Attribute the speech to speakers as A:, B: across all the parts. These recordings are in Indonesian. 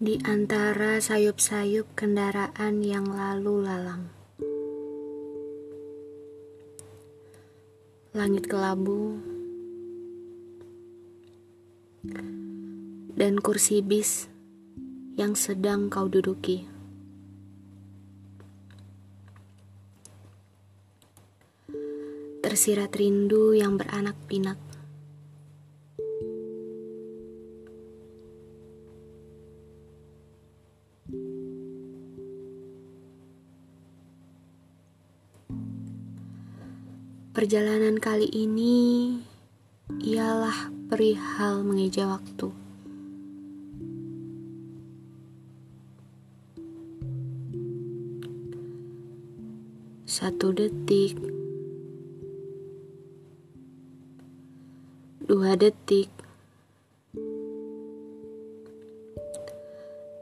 A: Di antara sayup-sayup kendaraan yang lalu lalang, langit kelabu, dan kursi bis yang sedang kau duduki. Tersirat rindu yang beranak pinak Perjalanan kali ini ialah perihal mengeja waktu. Satu detik, dua detik,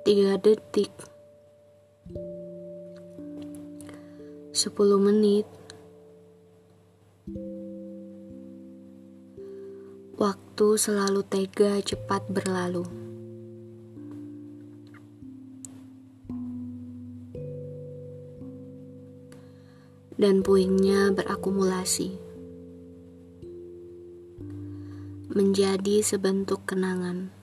A: tiga detik, sepuluh menit, Waktu selalu tega cepat berlalu. Dan puingnya berakumulasi. Menjadi sebentuk kenangan.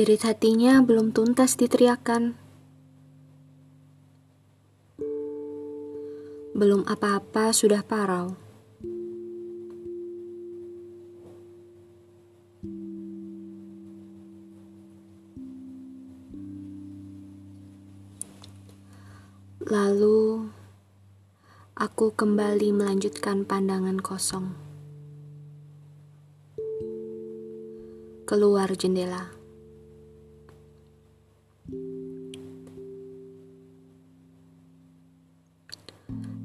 A: Jerit hatinya belum tuntas diteriakan. Belum apa-apa sudah parau. Lalu aku kembali melanjutkan pandangan kosong. Keluar jendela.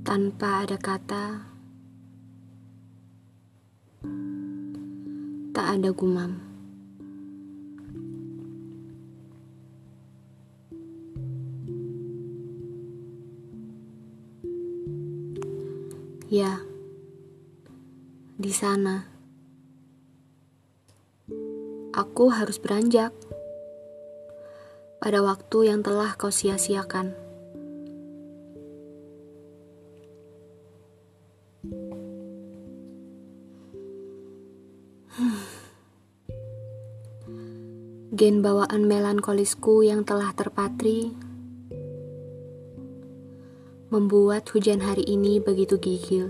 A: Tanpa ada kata, tak ada gumam. Ya, di sana aku harus beranjak pada waktu yang telah kau sia-siakan. Gen bawaan melankolisku yang telah terpatri membuat hujan hari ini begitu gigil.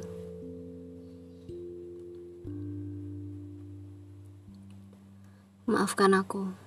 A: Maafkan aku.